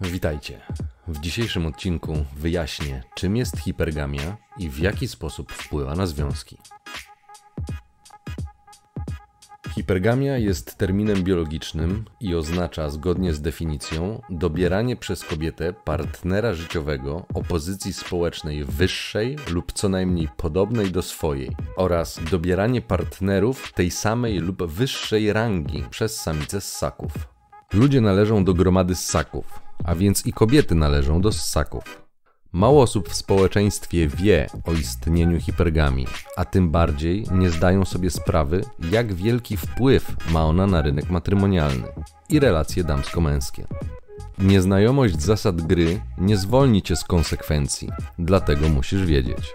Witajcie. W dzisiejszym odcinku wyjaśnię, czym jest hipergamia i w jaki sposób wpływa na związki. Hipergamia jest terminem biologicznym i oznacza, zgodnie z definicją, dobieranie przez kobietę partnera życiowego o pozycji społecznej wyższej lub co najmniej podobnej do swojej oraz dobieranie partnerów tej samej lub wyższej rangi przez samice ssaków. Ludzie należą do gromady ssaków, a więc i kobiety należą do ssaków. Mało osób w społeczeństwie wie o istnieniu hipergamii, a tym bardziej nie zdają sobie sprawy, jak wielki wpływ ma ona na rynek matrymonialny i relacje damsko-męskie. Nieznajomość zasad gry nie zwolni cię z konsekwencji, dlatego musisz wiedzieć.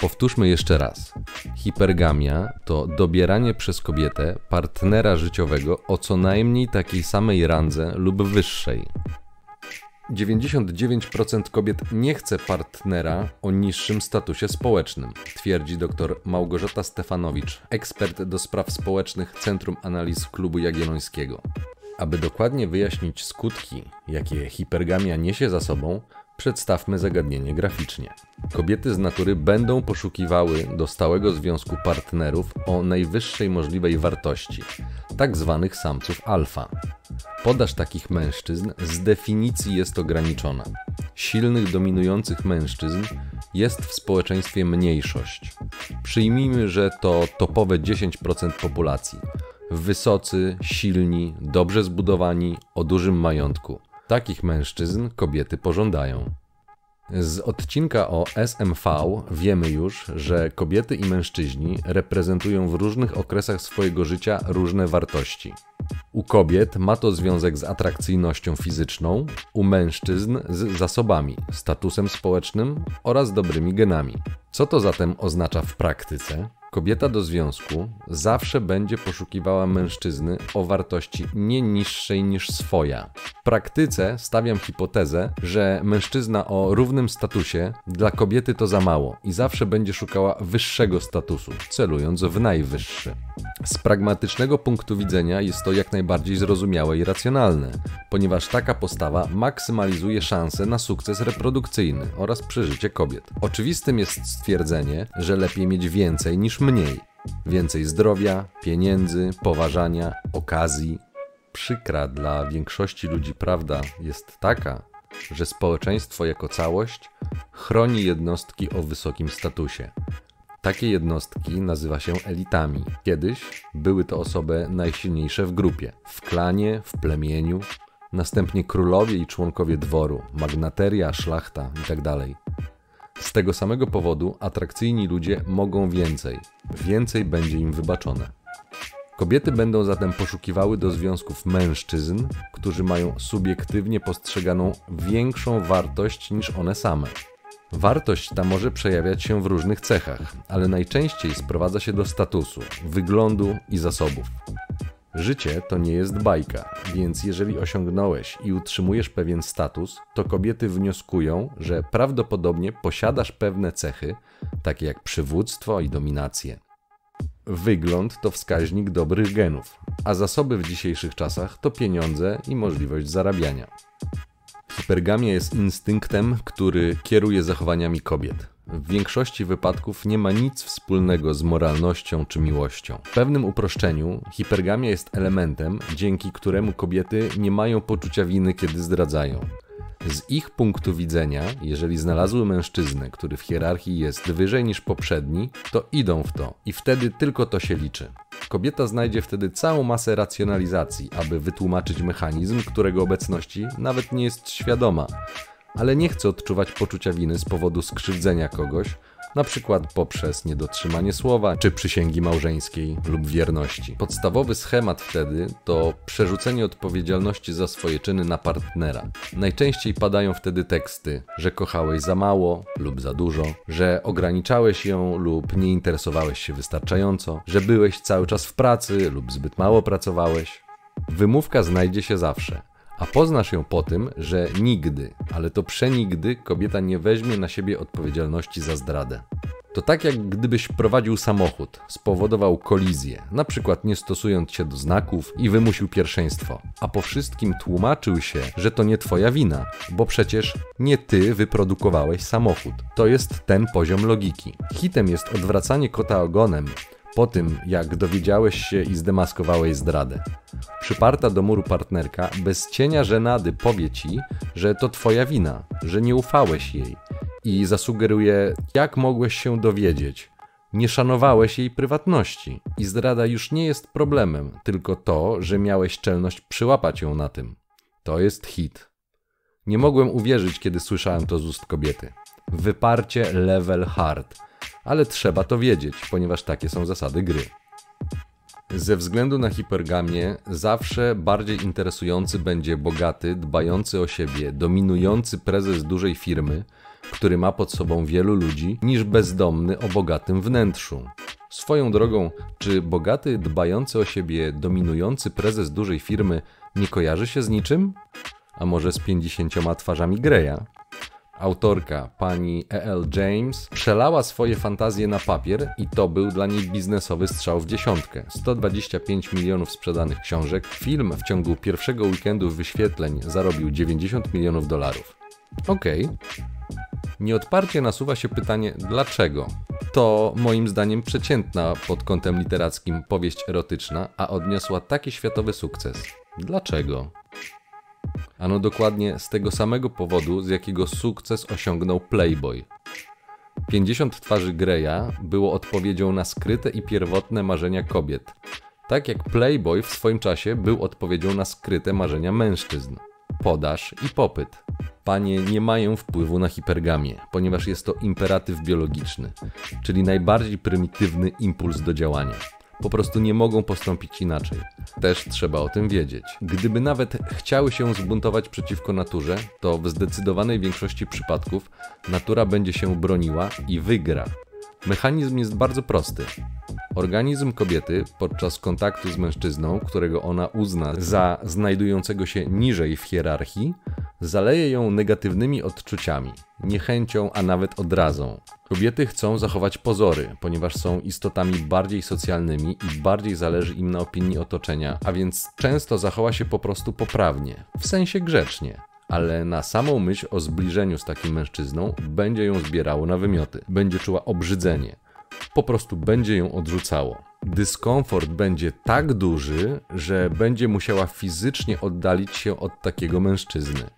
Powtórzmy jeszcze raz. Hipergamia to dobieranie przez kobietę partnera życiowego o co najmniej takiej samej randze lub wyższej, 99% kobiet nie chce partnera o niższym statusie społecznym, twierdzi dr Małgorzata Stefanowicz, ekspert do spraw społecznych Centrum Analiz Klubu Jagiellońskiego. Aby dokładnie wyjaśnić skutki, jakie hipergamia niesie za sobą, Przedstawmy zagadnienie graficznie. Kobiety z natury będą poszukiwały do stałego związku partnerów o najwyższej możliwej wartości, tak zwanych samców alfa. Podaż takich mężczyzn z definicji jest ograniczona. Silnych, dominujących mężczyzn jest w społeczeństwie mniejszość. Przyjmijmy, że to topowe 10% populacji. Wysocy, silni, dobrze zbudowani, o dużym majątku. Takich mężczyzn kobiety pożądają. Z odcinka o SMV wiemy już, że kobiety i mężczyźni reprezentują w różnych okresach swojego życia różne wartości. U kobiet ma to związek z atrakcyjnością fizyczną, u mężczyzn z zasobami, statusem społecznym oraz dobrymi genami. Co to zatem oznacza w praktyce? Kobieta do związku zawsze będzie poszukiwała mężczyzny o wartości nie niższej niż swoja. W praktyce stawiam hipotezę, że mężczyzna o równym statusie dla kobiety to za mało i zawsze będzie szukała wyższego statusu, celując w najwyższy. Z pragmatycznego punktu widzenia jest to jak najbardziej zrozumiałe i racjonalne, ponieważ taka postawa maksymalizuje szanse na sukces reprodukcyjny oraz przeżycie kobiet. Oczywistym jest stwierdzenie, że lepiej mieć więcej niż mniej. Więcej zdrowia, pieniędzy, poważania, okazji. Przykra dla większości ludzi prawda jest taka, że społeczeństwo jako całość chroni jednostki o wysokim statusie. Takie jednostki nazywa się elitami. Kiedyś były to osoby najsilniejsze w grupie, w klanie, w plemieniu, następnie królowie i członkowie dworu, magnateria, szlachta itd. Z tego samego powodu atrakcyjni ludzie mogą więcej, więcej będzie im wybaczone. Kobiety będą zatem poszukiwały do związków mężczyzn, którzy mają subiektywnie postrzeganą większą wartość niż one same. Wartość ta może przejawiać się w różnych cechach, ale najczęściej sprowadza się do statusu, wyglądu i zasobów. Życie to nie jest bajka, więc jeżeli osiągnąłeś i utrzymujesz pewien status, to kobiety wnioskują, że prawdopodobnie posiadasz pewne cechy, takie jak przywództwo i dominację. Wygląd to wskaźnik dobrych genów, a zasoby w dzisiejszych czasach to pieniądze i możliwość zarabiania. Hipergamia jest instynktem, który kieruje zachowaniami kobiet. W większości wypadków nie ma nic wspólnego z moralnością czy miłością. W pewnym uproszczeniu, hipergamia jest elementem, dzięki któremu kobiety nie mają poczucia winy, kiedy zdradzają. Z ich punktu widzenia, jeżeli znalazły mężczyznę, który w hierarchii jest wyżej niż poprzedni, to idą w to i wtedy tylko to się liczy. Kobieta znajdzie wtedy całą masę racjonalizacji, aby wytłumaczyć mechanizm, którego obecności nawet nie jest świadoma, ale nie chce odczuwać poczucia winy z powodu skrzywdzenia kogoś, na przykład poprzez niedotrzymanie słowa czy przysięgi małżeńskiej lub wierności. Podstawowy schemat wtedy to przerzucenie odpowiedzialności za swoje czyny na partnera. Najczęściej padają wtedy teksty, że kochałeś za mało lub za dużo, że ograniczałeś ją lub nie interesowałeś się wystarczająco, że byłeś cały czas w pracy lub zbyt mało pracowałeś. Wymówka znajdzie się zawsze a poznasz ją po tym, że nigdy, ale to przenigdy kobieta nie weźmie na siebie odpowiedzialności za zdradę. To tak jak gdybyś prowadził samochód, spowodował kolizję, na przykład nie stosując się do znaków i wymusił pierwszeństwo, a po wszystkim tłumaczył się, że to nie twoja wina, bo przecież nie ty wyprodukowałeś samochód. To jest ten poziom logiki. Hitem jest odwracanie kota ogonem, po tym, jak dowiedziałeś się i zdemaskowałeś zdradę. Przyparta do muru partnerka bez cienia żenady powie ci, że to twoja wina, że nie ufałeś jej i zasugeruje, jak mogłeś się dowiedzieć. Nie szanowałeś jej prywatności i zdrada już nie jest problemem, tylko to, że miałeś czelność przyłapać ją na tym. To jest hit. Nie mogłem uwierzyć, kiedy słyszałem to z ust kobiety. Wyparcie level hard ale trzeba to wiedzieć, ponieważ takie są zasady gry. Ze względu na hipergamię, zawsze bardziej interesujący będzie bogaty, dbający o siebie, dominujący prezes dużej firmy, który ma pod sobą wielu ludzi, niż bezdomny o bogatym wnętrzu. Swoją drogą, czy bogaty, dbający o siebie, dominujący prezes dużej firmy nie kojarzy się z niczym? A może z pięćdziesięcioma twarzami Greya? Autorka, pani E.L. James, przelała swoje fantazje na papier i to był dla niej biznesowy strzał w dziesiątkę. 125 milionów sprzedanych książek, film w ciągu pierwszego weekendu wyświetleń zarobił 90 milionów dolarów. Okej. Okay. Nieodparcie nasuwa się pytanie dlaczego? To moim zdaniem przeciętna pod kątem literackim powieść erotyczna, a odniosła taki światowy sukces. Dlaczego? Ano dokładnie z tego samego powodu, z jakiego sukces osiągnął Playboy. 50 twarzy Greya było odpowiedzią na skryte i pierwotne marzenia kobiet, tak jak Playboy w swoim czasie był odpowiedzią na skryte marzenia mężczyzn. Podaż i popyt. Panie nie mają wpływu na hipergamię, ponieważ jest to imperatyw biologiczny, czyli najbardziej prymitywny impuls do działania po prostu nie mogą postąpić inaczej. Też trzeba o tym wiedzieć. Gdyby nawet chciały się zbuntować przeciwko naturze, to w zdecydowanej większości przypadków natura będzie się broniła i wygra. Mechanizm jest bardzo prosty. Organizm kobiety podczas kontaktu z mężczyzną, którego ona uzna za znajdującego się niżej w hierarchii, zaleje ją negatywnymi odczuciami, niechęcią, a nawet odrazą. Kobiety chcą zachować pozory, ponieważ są istotami bardziej socjalnymi i bardziej zależy im na opinii otoczenia, a więc często zachowa się po prostu poprawnie, w sensie grzecznie. Ale na samą myśl o zbliżeniu z takim mężczyzną będzie ją zbierało na wymioty, będzie czuła obrzydzenie, po prostu będzie ją odrzucało. Dyskomfort będzie tak duży, że będzie musiała fizycznie oddalić się od takiego mężczyzny.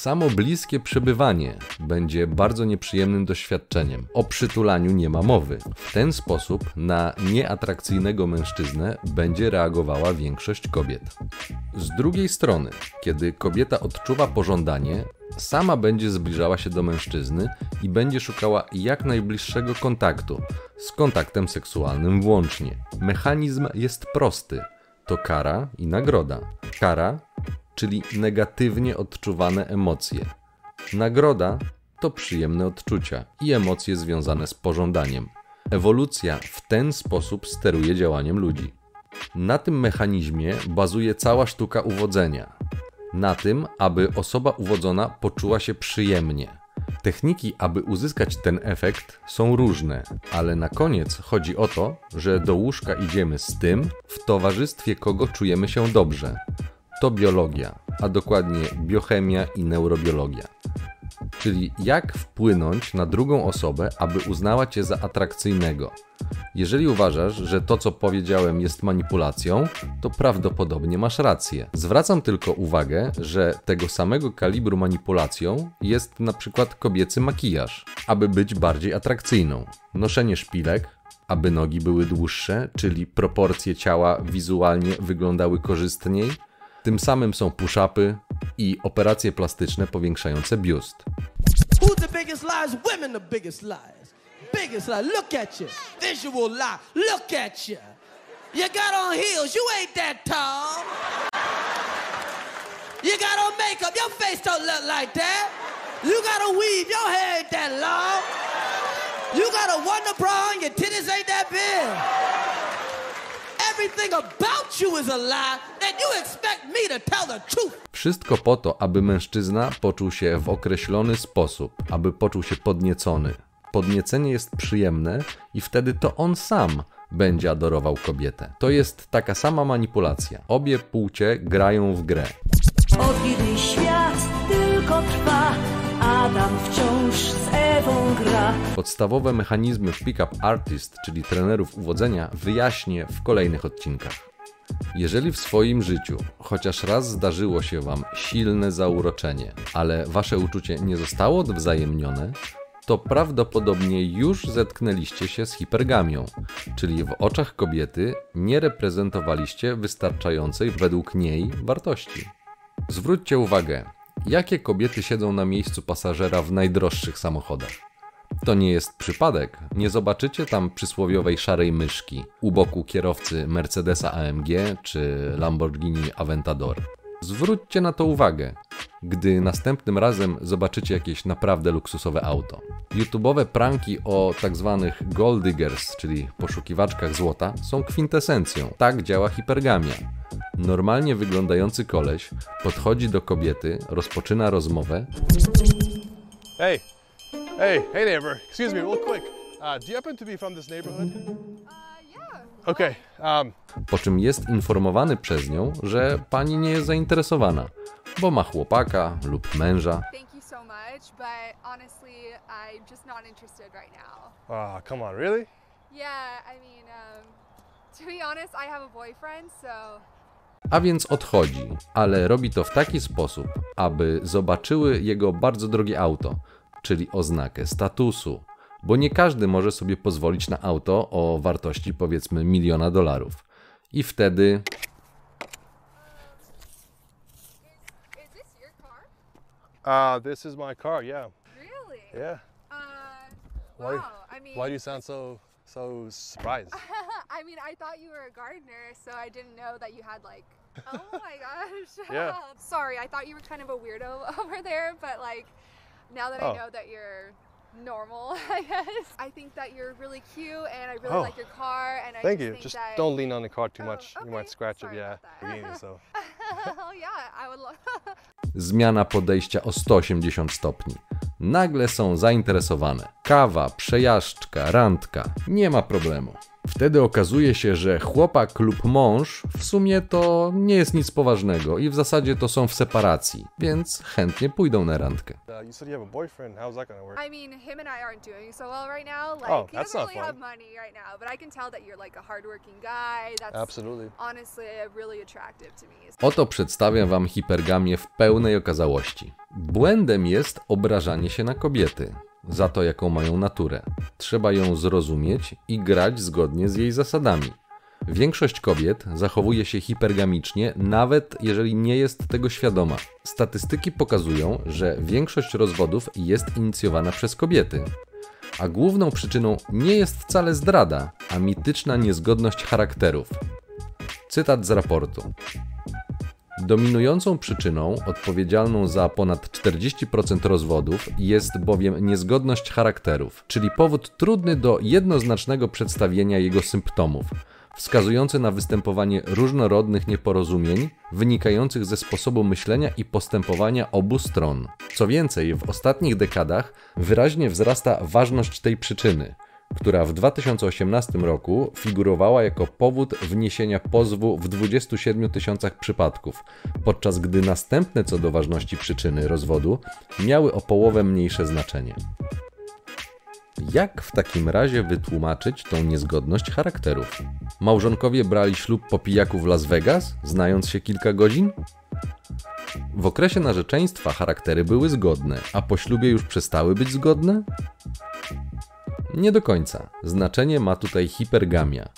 Samo bliskie przebywanie będzie bardzo nieprzyjemnym doświadczeniem. O przytulaniu nie ma mowy. W ten sposób na nieatrakcyjnego mężczyznę będzie reagowała większość kobiet. Z drugiej strony, kiedy kobieta odczuwa pożądanie, sama będzie zbliżała się do mężczyzny i będzie szukała jak najbliższego kontaktu, z kontaktem seksualnym włącznie. Mechanizm jest prosty. To kara i nagroda. Kara czyli negatywnie odczuwane emocje. Nagroda to przyjemne odczucia i emocje związane z pożądaniem. Ewolucja w ten sposób steruje działaniem ludzi. Na tym mechanizmie bazuje cała sztuka uwodzenia. Na tym, aby osoba uwodzona poczuła się przyjemnie. Techniki, aby uzyskać ten efekt, są różne, ale na koniec chodzi o to, że do łóżka idziemy z tym, w towarzystwie kogo czujemy się dobrze to biologia, a dokładnie biochemia i neurobiologia. Czyli jak wpłynąć na drugą osobę, aby uznała cię za atrakcyjnego. Jeżeli uważasz, że to co powiedziałem jest manipulacją, to prawdopodobnie masz rację. Zwracam tylko uwagę, że tego samego kalibru manipulacją jest na przykład kobiecy makijaż, aby być bardziej atrakcyjną. Noszenie szpilek, aby nogi były dłuższe, czyli proporcje ciała wizualnie wyglądały korzystniej tym samym są push-upy i operacje plastyczne powiększające biust. You got on heels. You ain't that tall. You got on makeup. Your face don't look like that. You got a weave. Your hair ain't that long. You got a wonder bra and your titties ain't that big everything about you is a lie, then you expect me to tell the truth. Wszystko po to, aby mężczyzna poczuł się w określony sposób, aby poczuł się podniecony. Podniecenie jest przyjemne i wtedy to on sam będzie adorował kobietę. To jest taka sama manipulacja. Obie płcie grają w grę. Od kiedy świat tylko trwa, Adam wciąż. Podstawowe mechanizmy Pickup Artist, czyli trenerów uwodzenia, wyjaśnię w kolejnych odcinkach. Jeżeli w swoim życiu chociaż raz zdarzyło się Wam silne zauroczenie, ale Wasze uczucie nie zostało odwzajemnione, to prawdopodobnie już zetknęliście się z hipergamią, czyli w oczach kobiety nie reprezentowaliście wystarczającej według niej wartości. Zwróćcie uwagę, jakie kobiety siedzą na miejscu pasażera w najdroższych samochodach. To nie jest przypadek. Nie zobaczycie tam przysłowiowej szarej myszki u boku kierowcy Mercedesa AMG czy Lamborghini Aventador. Zwróćcie na to uwagę, gdy następnym razem zobaczycie jakieś naprawdę luksusowe auto. YouTube'owe pranki o tak zwanych gold diggers, czyli poszukiwaczkach złota, są kwintesencją. Tak działa hipergamia. Normalnie wyglądający koleś podchodzi do kobiety, rozpoczyna rozmowę, Hey, hey, hey, neighbor. Excuse me, real quick. Uh, do you happen to be from this neighborhood? Okay. Um, po czym jest informowany przez nią, że pani nie jest zainteresowana, bo ma chłopaka lub męża. Thank you so much, but honestly, I'm just not interested right now. ah, come on, really? Yeah, I mean, um, to be honest, I have a boyfriend, so A więc odchodzi, ale robi to w taki sposób, aby zobaczyły jego bardzo drogie auto, czyli oznakę statusu, bo nie każdy może sobie pozwolić na auto o wartości powiedzmy miliona dolarów. I wtedy? Uh, this is my car. Yeah. Really? Yeah. Uh, Why? wow. I mean, Why do you sound so so surprised? I mean, I thought you were a gardener, so I didn't know that you had like. Oh my gosh. Yeah. Sorry, I thought you were kind of a weirdo over there, but like, now that Oh. I know that you're normal, I guess. I think that you're really cute, and I really Oh. like your car, and I Thank just you. think Just that. don't lean on the car too Oh, much. You okay. might scratch Sorry it. Yeah. so. oh yeah, I would love. zmiana podejścia o 180 stopni. Nagle są zainteresowane. Kawa, przejażdżka, randka, nie ma problemu. Wtedy okazuje się, że chłopak lub mąż w sumie to nie jest nic poważnego i w zasadzie to są w separacji, więc chętnie pójdą na randkę. Oto przedstawiam Wam hipergamię w pełnej okazałości. Błędem jest obrażanie się na kobiety za to, jaką mają naturę. Trzeba ją zrozumieć i grać zgodnie z jej zasadami. Większość kobiet zachowuje się hipergamicznie, nawet jeżeli nie jest tego świadoma. Statystyki pokazują, że większość rozwodów jest inicjowana przez kobiety. A główną przyczyną nie jest wcale zdrada, a mityczna niezgodność charakterów. Cytat z raportu. Dominującą przyczyną, odpowiedzialną za ponad 40% rozwodów, jest bowiem niezgodność charakterów, czyli powód trudny do jednoznacznego przedstawienia jego symptomów, wskazujący na występowanie różnorodnych nieporozumień wynikających ze sposobu myślenia i postępowania obu stron. Co więcej, w ostatnich dekadach wyraźnie wzrasta ważność tej przyczyny która w 2018 roku figurowała jako powód wniesienia pozwu w 27 tysiącach przypadków, podczas gdy następne co do ważności przyczyny rozwodu miały o połowę mniejsze znaczenie. Jak w takim razie wytłumaczyć tą niezgodność charakterów? Małżonkowie brali ślub po pijaku w Las Vegas, znając się kilka godzin? W okresie narzeczeństwa charaktery były zgodne, a po ślubie już przestały być zgodne? Nie do końca. Znaczenie ma tutaj hipergamia.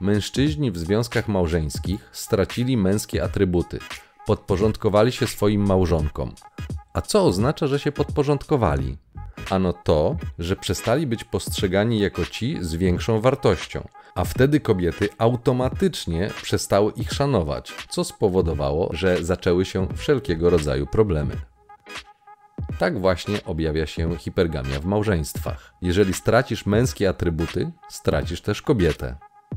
Mężczyźni w związkach małżeńskich stracili męskie atrybuty, podporządkowali się swoim małżonkom. A co oznacza, że się podporządkowali? Ano to, że przestali być postrzegani jako ci z większą wartością, a wtedy kobiety automatycznie przestały ich szanować, co spowodowało, że zaczęły się wszelkiego rodzaju problemy. Tak właśnie objawia się hipergamia w małżeństwach. Jeżeli stracisz męskie atrybuty, stracisz też kobietę.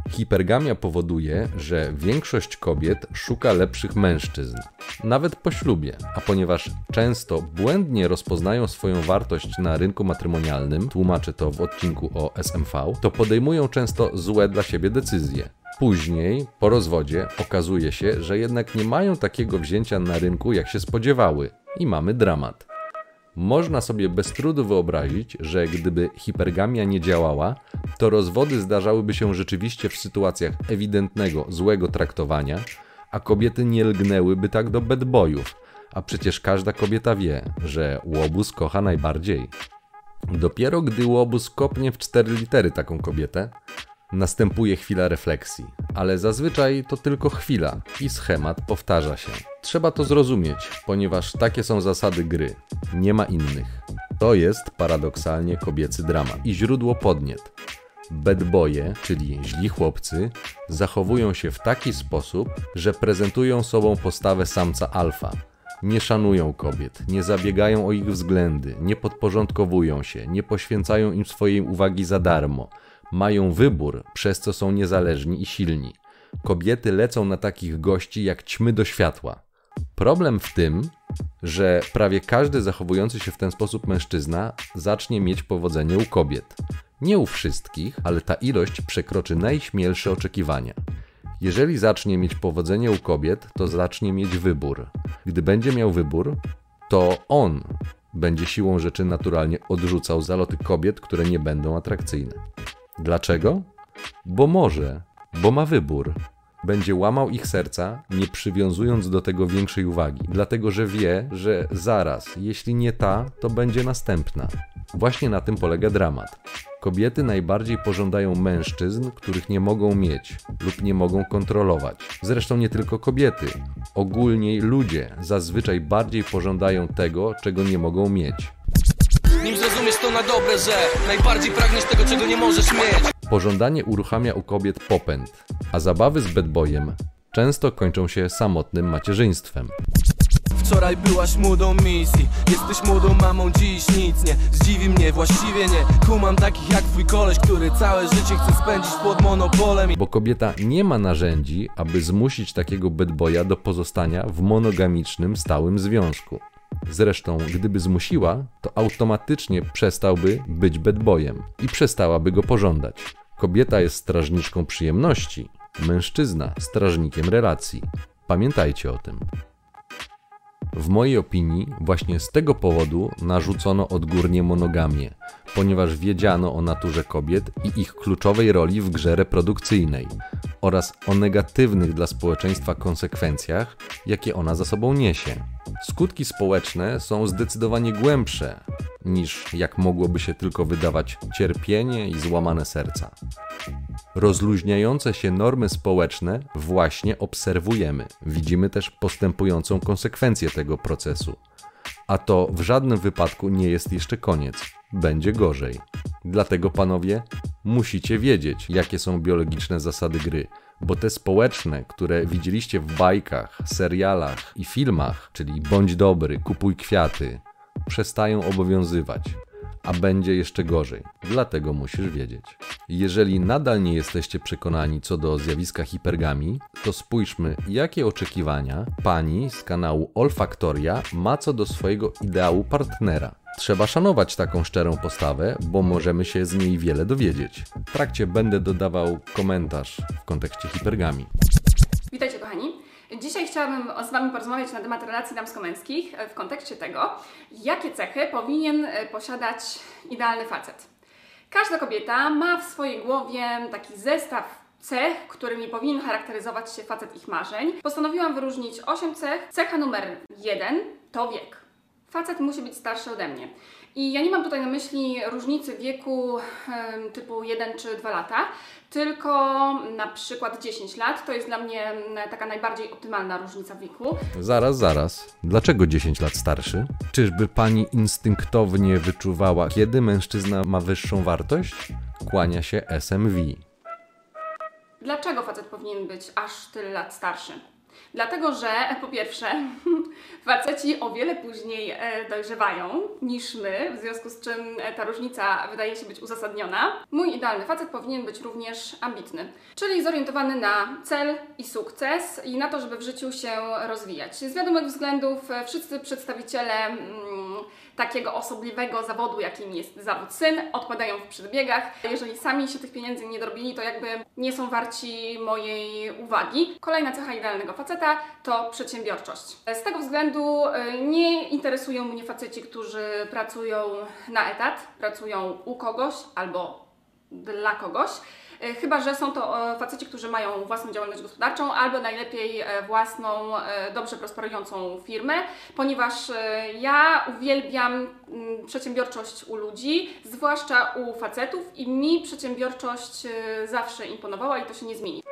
Hipergamia powoduje, że większość kobiet szuka lepszych mężczyzn. nawet po ślubie. A ponieważ często błędnie rozpoznają swoją wartość na rynku matrymonialnym, tłumaczę to w odcinku o SMV, to podejmują często złe dla siebie decyzje. Później, po rozwodzie, okazuje się, że jednak nie mają takiego wzięcia na rynku, jak się spodziewały, i mamy dramat. Można sobie bez trudu wyobrazić, że gdyby hipergamia nie działała, to rozwody zdarzałyby się rzeczywiście w sytuacjach ewidentnego złego traktowania, a kobiety nie lgnęłyby tak do bedboyów, a przecież każda kobieta wie, że łobuz kocha najbardziej. Dopiero gdy łobuz kopnie w cztery litery taką kobietę, następuje chwila refleksji, ale zazwyczaj to tylko chwila i schemat powtarza się. Trzeba to zrozumieć, ponieważ takie są zasady gry, nie ma innych. To jest paradoksalnie kobiecy dramat i źródło podniet. Bedboje, czyli źli chłopcy, zachowują się w taki sposób, że prezentują sobą postawę samca alfa. Nie szanują kobiet, nie zabiegają o ich względy, nie podporządkowują się, nie poświęcają im swojej uwagi za darmo. Mają wybór, przez co są niezależni i silni. Kobiety lecą na takich gości jak ćmy do światła. Problem w tym, że prawie każdy zachowujący się w ten sposób mężczyzna zacznie mieć powodzenie u kobiet. Nie u wszystkich, ale ta ilość przekroczy najśmielsze oczekiwania. Jeżeli zacznie mieć powodzenie u kobiet, to zacznie mieć wybór. Gdy będzie miał wybór, to on będzie siłą rzeczy naturalnie odrzucał zaloty kobiet, które nie będą atrakcyjne. Dlaczego? Bo może, bo ma wybór. Będzie łamał ich serca, nie przywiązując do tego większej uwagi, dlatego że wie, że zaraz, jeśli nie ta, to będzie następna. Właśnie na tym polega dramat. Kobiety najbardziej pożądają mężczyzn, których nie mogą mieć lub nie mogą kontrolować. Zresztą nie tylko kobiety. Ogólnie ludzie zazwyczaj bardziej pożądają tego, czego nie mogą mieć. Nim zrozumiesz to na dobre, że najbardziej pragniesz tego, czego nie możesz mieć. Pożądanie uruchamia u kobiet popęd, a zabawy z bedbojem często kończą się samotnym macierzyństwem. Wczoraj byłaś młodą misji Jesteś młodą mamą, dziś nic nie Zdziwi mnie, właściwie nie Kumam takich jak twój koleś, który całe życie chce spędzić pod monopolem Bo kobieta nie ma narzędzi, aby zmusić takiego bedboja do pozostania w monogamicznym, stałym związku. Zresztą, gdyby zmusiła, to automatycznie przestałby być bedbojem i przestałaby go pożądać. Kobieta jest strażniczką przyjemności, mężczyzna strażnikiem relacji. Pamiętajcie o tym. W mojej opinii właśnie z tego powodu narzucono odgórnie monogamię, ponieważ wiedziano o naturze kobiet i ich kluczowej roli w grze reprodukcyjnej oraz o negatywnych dla społeczeństwa konsekwencjach, jakie ona za sobą niesie. Skutki społeczne są zdecydowanie głębsze niż jak mogłoby się tylko wydawać cierpienie i złamane serca. Rozluźniające się normy społeczne właśnie obserwujemy. Widzimy też postępującą konsekwencję tego procesu. A to w żadnym wypadku nie jest jeszcze koniec. Będzie gorzej. Dlatego, panowie, musicie wiedzieć, jakie są biologiczne zasady gry, bo te społeczne, które widzieliście w bajkach, serialach i filmach, czyli bądź dobry, kupuj kwiaty, przestają obowiązywać a będzie jeszcze gorzej. Dlatego musisz wiedzieć. Jeżeli nadal nie jesteście przekonani co do zjawiska hipergami, to spójrzmy, jakie oczekiwania pani z kanału Olfaktoria ma co do swojego ideału partnera. Trzeba szanować taką szczerą postawę, bo możemy się z niej wiele dowiedzieć. W trakcie będę dodawał komentarz w kontekście hipergami. Witajcie kochani. Dzisiaj chciałabym z Wami porozmawiać na temat relacji damsko-męskich e, w kontekście tego, jakie cechy powinien e, posiadać idealny facet. Każda kobieta ma w swojej głowie taki zestaw cech, którymi powinien charakteryzować się facet ich marzeń. Postanowiłam wyróżnić 8 cech. Cecha numer 1 to wiek. Facet musi być starszy ode mnie. I ja nie mam tutaj na myśli różnicy wieku typu 1 czy 2 lata, tylko na przykład 10 lat. To jest dla mnie taka najbardziej optymalna różnica wieku. Zaraz, zaraz. Dlaczego 10 lat starszy? Czyżby pani instynktownie wyczuwała, kiedy mężczyzna ma wyższą wartość? Kłania się SMV. Dlaczego facet powinien być aż tyle lat starszy? Dlatego, że po pierwsze, faceci o wiele później e, dojrzewają niż my, w związku z czym e, ta różnica wydaje się być uzasadniona. Mój idealny facet powinien być również ambitny, czyli zorientowany na cel i sukces i na to, żeby w życiu się rozwijać. Z wiadomych względów e, wszyscy przedstawiciele mm, takiego osobliwego zawodu, jakim jest zawód syn, odpadają w przedbiegach. Jeżeli sami się tych pieniędzy nie dorobili, to jakby nie są warci mojej uwagi. Kolejna cecha idealnego faceta to przedsiębiorczość. Z tego względu y, nie interesują mnie faceci, którzy pracują na etat, pracują u kogoś albo dla kogoś. E, chyba że są to e, faceci, którzy mają własną działalność gospodarczą albo najlepiej e, własną, dobrze prosperującą firmę, ponieważ ja uwielbiam mm, przedsiębiorczość u ludzi, zwłaszcza u facetów i mi przedsiębiorczość zawsze imponowała i to się nie zmieni.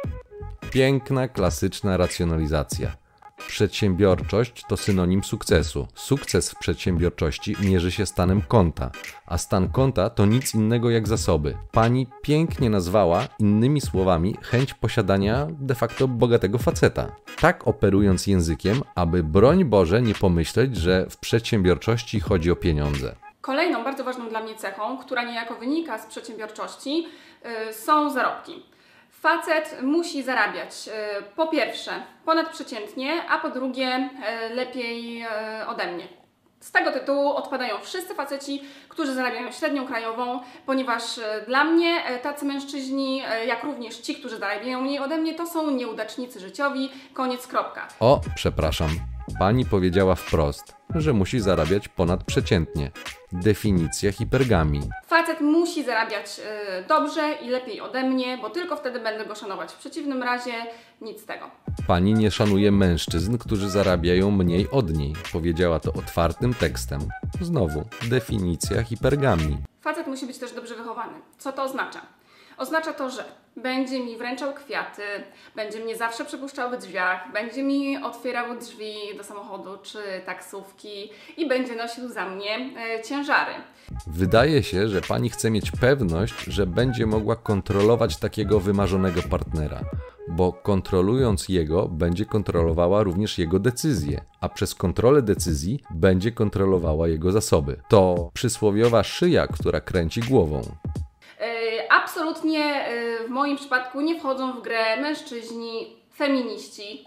Piękna, klasyczna racjonalizacja. Przedsiębiorczość to synonim sukcesu. Sukces w przedsiębiorczości mierzy się stanem konta, a stan konta to nic innego jak zasoby. Pani pięknie nazwała innymi słowami chęć posiadania de facto bogatego faceta. Tak operując językiem, aby broń Boże nie pomyśleć, że w przedsiębiorczości chodzi o pieniądze. Kolejną bardzo ważną dla mnie cechą, która niejako wynika z przedsiębiorczości, yy, są zarobki. Facet musi zarabiać e, po pierwsze ponadprzeciętnie, a po drugie e, lepiej e, ode mnie. Z tego tytułu odpadają wszyscy faceci, którzy zarabiają średnią krajową, ponieważ dla mnie tacy mężczyźni, jak również ci, którzy zarabiają mniej ode mnie, to są nieudacznicy życiowi. Koniec, kropka. O, przepraszam. Pani powiedziała wprost, że musi zarabiać ponadprzeciętnie. Definicja hipergamii. Facet musi zarabiać y, dobrze i lepiej ode mnie, bo tylko wtedy będę go szanować. W przeciwnym razie nic z tego. Pani nie szanuje mężczyzn, którzy zarabiają mniej od niej. Powiedziała to otwartym tekstem. Znowu, definicja hipergamii. Facet musi być też dobrze wychowany. Co to oznacza? Oznacza to, że będzie mi wręczał kwiaty, będzie mnie zawsze przepuszczał w drzwiach, będzie mi otwierał drzwi do samochodu czy taksówki i będzie nosił za mnie e, ciężary. Wydaje się, że pani chce mieć pewność, że będzie mogła kontrolować takiego wymarzonego partnera, bo kontrolując jego, będzie kontrolowała również jego decyzje, a przez kontrolę decyzji będzie kontrolowała jego zasoby. To przysłowiowa szyja, która kręci głową. E, absolutnie e, w moim przypadku nie wchodzą w grę mężczyźni, feminiści,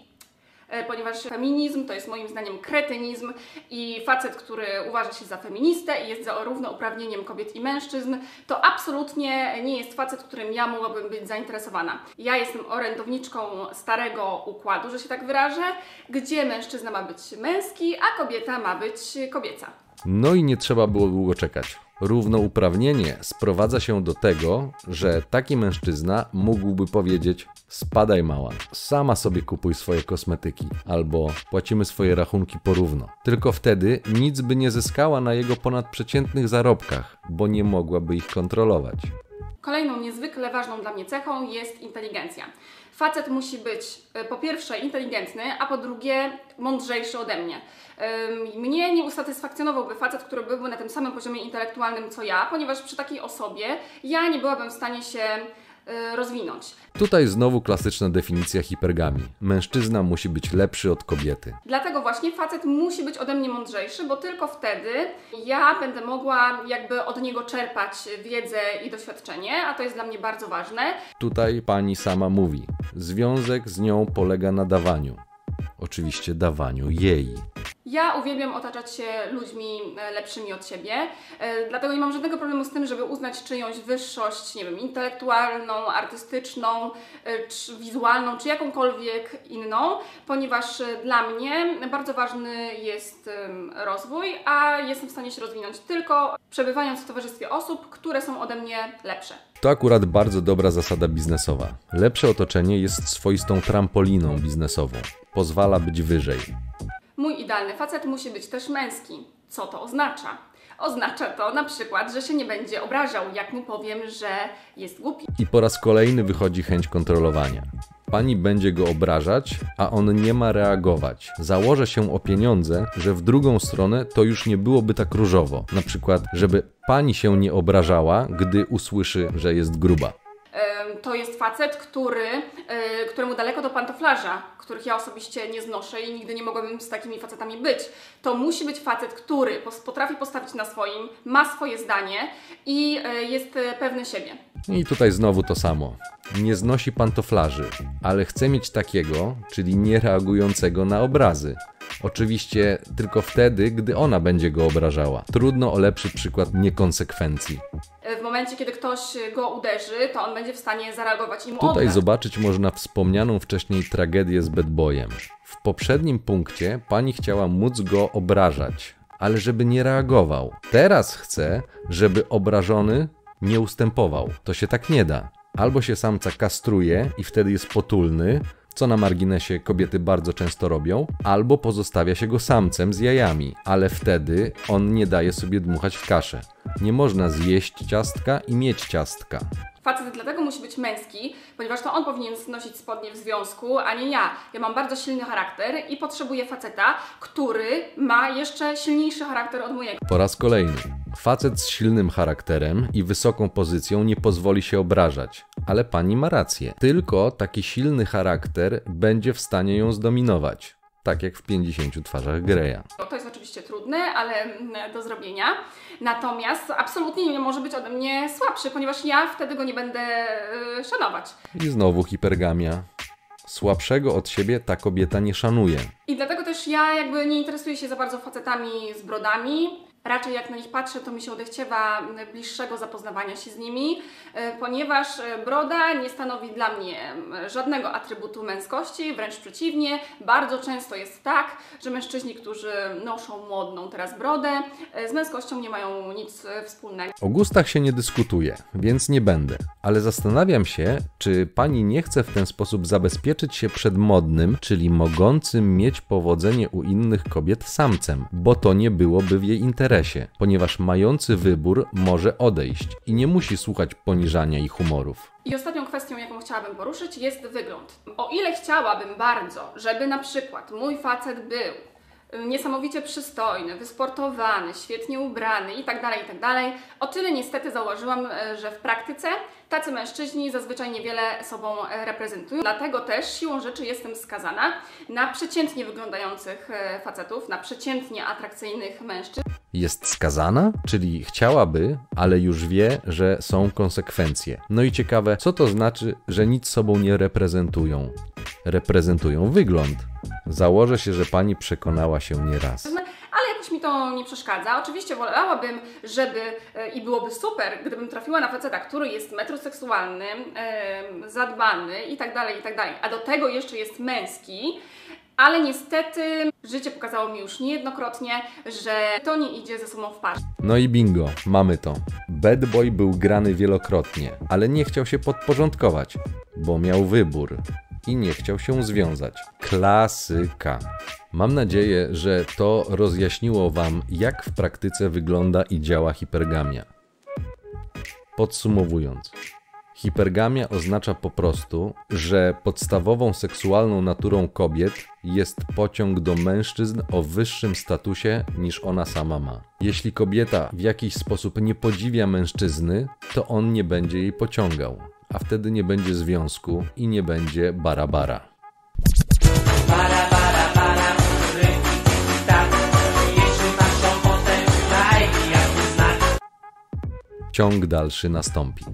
e, ponieważ feminizm to jest moim zdaniem kretynizm i facet, który uważa się za feministę i jest za równouprawnieniem kobiet i mężczyzn, to absolutnie nie jest facet, którym ja mogłabym być zainteresowana. Ja jestem orędowniczką starego układu, że się tak wyrażę, gdzie mężczyzna ma być męski, a kobieta ma być kobieca. No i nie trzeba było długo czekać. Równouprawnienie sprowadza się do tego, że taki mężczyzna mógłby powiedzieć: Spadaj mała, sama sobie kupuj swoje kosmetyki, albo płacimy swoje rachunki porówno. Tylko wtedy nic by nie zyskała na jego ponadprzeciętnych zarobkach, bo nie mogłaby ich kontrolować. Kolejną niezwykle ważną dla mnie cechą jest inteligencja. Facet musi być e, po pierwsze inteligentny, a po drugie mądrzejszy ode mnie. Mnie nie usatysfakcjonowałby facet, który byłby na tym samym poziomie intelektualnym co ja, ponieważ przy takiej osobie ja nie byłabym w stanie się rozwinąć. Tutaj znowu klasyczna definicja hipergamii. Mężczyzna musi być lepszy od kobiety. Dlatego właśnie facet musi być ode mnie mądrzejszy, bo tylko wtedy ja będę mogła jakby od niego czerpać wiedzę i doświadczenie, a to jest dla mnie bardzo ważne. Tutaj pani sama mówi: związek z nią polega na dawaniu. Oczywiście dawaniu jej. Ja uwielbiam otaczać się ludźmi e, lepszymi od siebie, e, dlatego nie mam żadnego problemu z tym, żeby uznać czyjąś wyższość, nie wiem, intelektualną, artystyczną, e, czy wizualną, czy jakąkolwiek inną, ponieważ dla mnie bardzo ważny jest rozwój, a jestem w stanie się rozwinąć tylko przebywając w towarzystwie osób, które są ode mnie lepsze. To akurat bardzo dobra zasada biznesowa. Lepsze otoczenie jest swoistą trampoliną biznesową. Pozwala być wyżej. Mój idealny facet musi być też męski. Co to oznacza? Oznacza to na przykład, że się nie będzie obrażał, jak mu powiem, że jest głupi. I po raz kolejny wychodzi chęć kontrolowania. Pani będzie go obrażać, a on nie ma reagować. Założę się o pieniądze, że w drugą stronę to już nie byłoby tak różowo. Na przykład, żeby pani się nie obrażała, gdy usłyszy, że jest gruba. To jest facet, który, e, któremu daleko do pantoflarza, których ja osobiście nie znoszę i nigdy nie mogłabym z takimi facetami być. To musi być facet, który potrafi postawić na swoim, ma swoje zdanie i e, jest e, pewny siebie. I tutaj znowu to samo. Nie znosi pantoflarzy, ale chce mieć takiego, czyli niereagującego na obrazy. Oczywiście tylko wtedy, gdy ona będzie go obrażała. Trudno o lepszy przykład niekonsekwencji. E, W momencie, kiedy ktoś go uderzy, to on będzie w stanie zareagować i mu Tutaj oddać. zobaczyć można wspomnianą wcześniej tragedię z Bad Boyem. W poprzednim punkcie pani chciała móc go obrażać, ale żeby nie reagował. Teraz chce, żeby obrażony nie ustępował. To się tak nie da. Albo się samca kastruje i wtedy jest potulny, co na marginesie kobiety bardzo często robią, albo pozostawia się go samcem z jajami, ale wtedy on nie daje sobie dmuchać w kaszę. Nie można zjeść ciastka i mieć ciastka. Facet dlatego musi być męski, ponieważ to on powinien nosić spodnie w związku, a nie ja. Ja mam bardzo silny charakter i potrzebuję faceta, który ma jeszcze silniejszy charakter od mojego. Po raz kolejny. Facet z silnym charakterem i wysoką pozycją nie pozwoli się obrażać, ale pani ma rację. Tylko taki silny charakter będzie w stanie ją zdominować. Tak jak w 50 twarzach Greya. To jest oczywiście trudne, ale mm, do zrobienia. Natomiast absolutnie nie może być ode mnie słabszy, ponieważ ja wtedy go nie będę y, szanować. I znowu hipergamia. Słabszego od siebie ta kobieta nie szanuje. I dlatego też ja jakby nie interesuję się za bardzo facetami z brodami. Raczej jak na nich patrzę, to mi się odechciewa bliższego zapoznawania się z nimi, e, ponieważ e, broda nie stanowi dla mnie żadnego atrybutu męskości, wręcz przeciwnie. Bardzo często jest tak, że mężczyźni, którzy noszą modną teraz brodę, e, z męskością nie mają nic wspólnego. O gustach się nie dyskutuje, więc nie będę. Ale zastanawiam się, czy pani nie chce w ten sposób zabezpieczyć się przed modnym, czyli mogącym mieć powodzenie u innych kobiet samcem, bo to nie byłoby w jej interesie, ponieważ mający wybór może odejść i nie musi słuchać poniżania i humorów. I ostatnią kwestią, jaką chciałabym poruszyć, jest wygląd. O ile chciałabym bardzo, żeby na przykład mój facet był y, niesamowicie przystojny, wysportowany, świetnie ubrany itd., itd., o tyle niestety zauważyłam, y, że w praktyce tacy mężczyźni zazwyczaj niewiele sobą y, reprezentują. Dlatego też siłą rzeczy jestem skazana na przeciętnie wyglądających y, facetów, na przeciętnie atrakcyjnych mężczyzn. Jest skazana, czyli chciałaby, ale już wie, że są konsekwencje. No i ciekawe, co to znaczy, że nic sobą nie reprezentują. Reprezentują wygląd. Założę się, że pani przekonała się nieraz. ale jakoś mi to nie przeszkadza. Oczywiście wolałabym, żeby e, i byłoby super, gdybym trafiła na faceta, który jest metroseksualny, zadbany i tak dalej, i tak dalej, a do tego jeszcze jest męski. Ale niestety życie pokazało mi już niejednokrotnie, że to nie idzie ze sobą w parze. No i bingo, mamy to. Bad Boy był grany wielokrotnie, ale nie chciał się podporządkować, bo miał wybór i nie chciał się związać. Klasyka. Mam nadzieję, że to rozjaśniło Wam, jak w praktyce wygląda i działa hipergamia. Podsumowując, hipergamia oznacza po prostu, że podstawową seksualną naturą kobiet jest pociąg do mężczyzn o wyższym statusie niż ona sama ma. Jeśli kobieta w jakiś sposób nie podziwia mężczyzny, to on nie będzie jej pociągał, a wtedy nie będzie związku i nie będzie bara-bara. Ciąg dalszy nastąpi.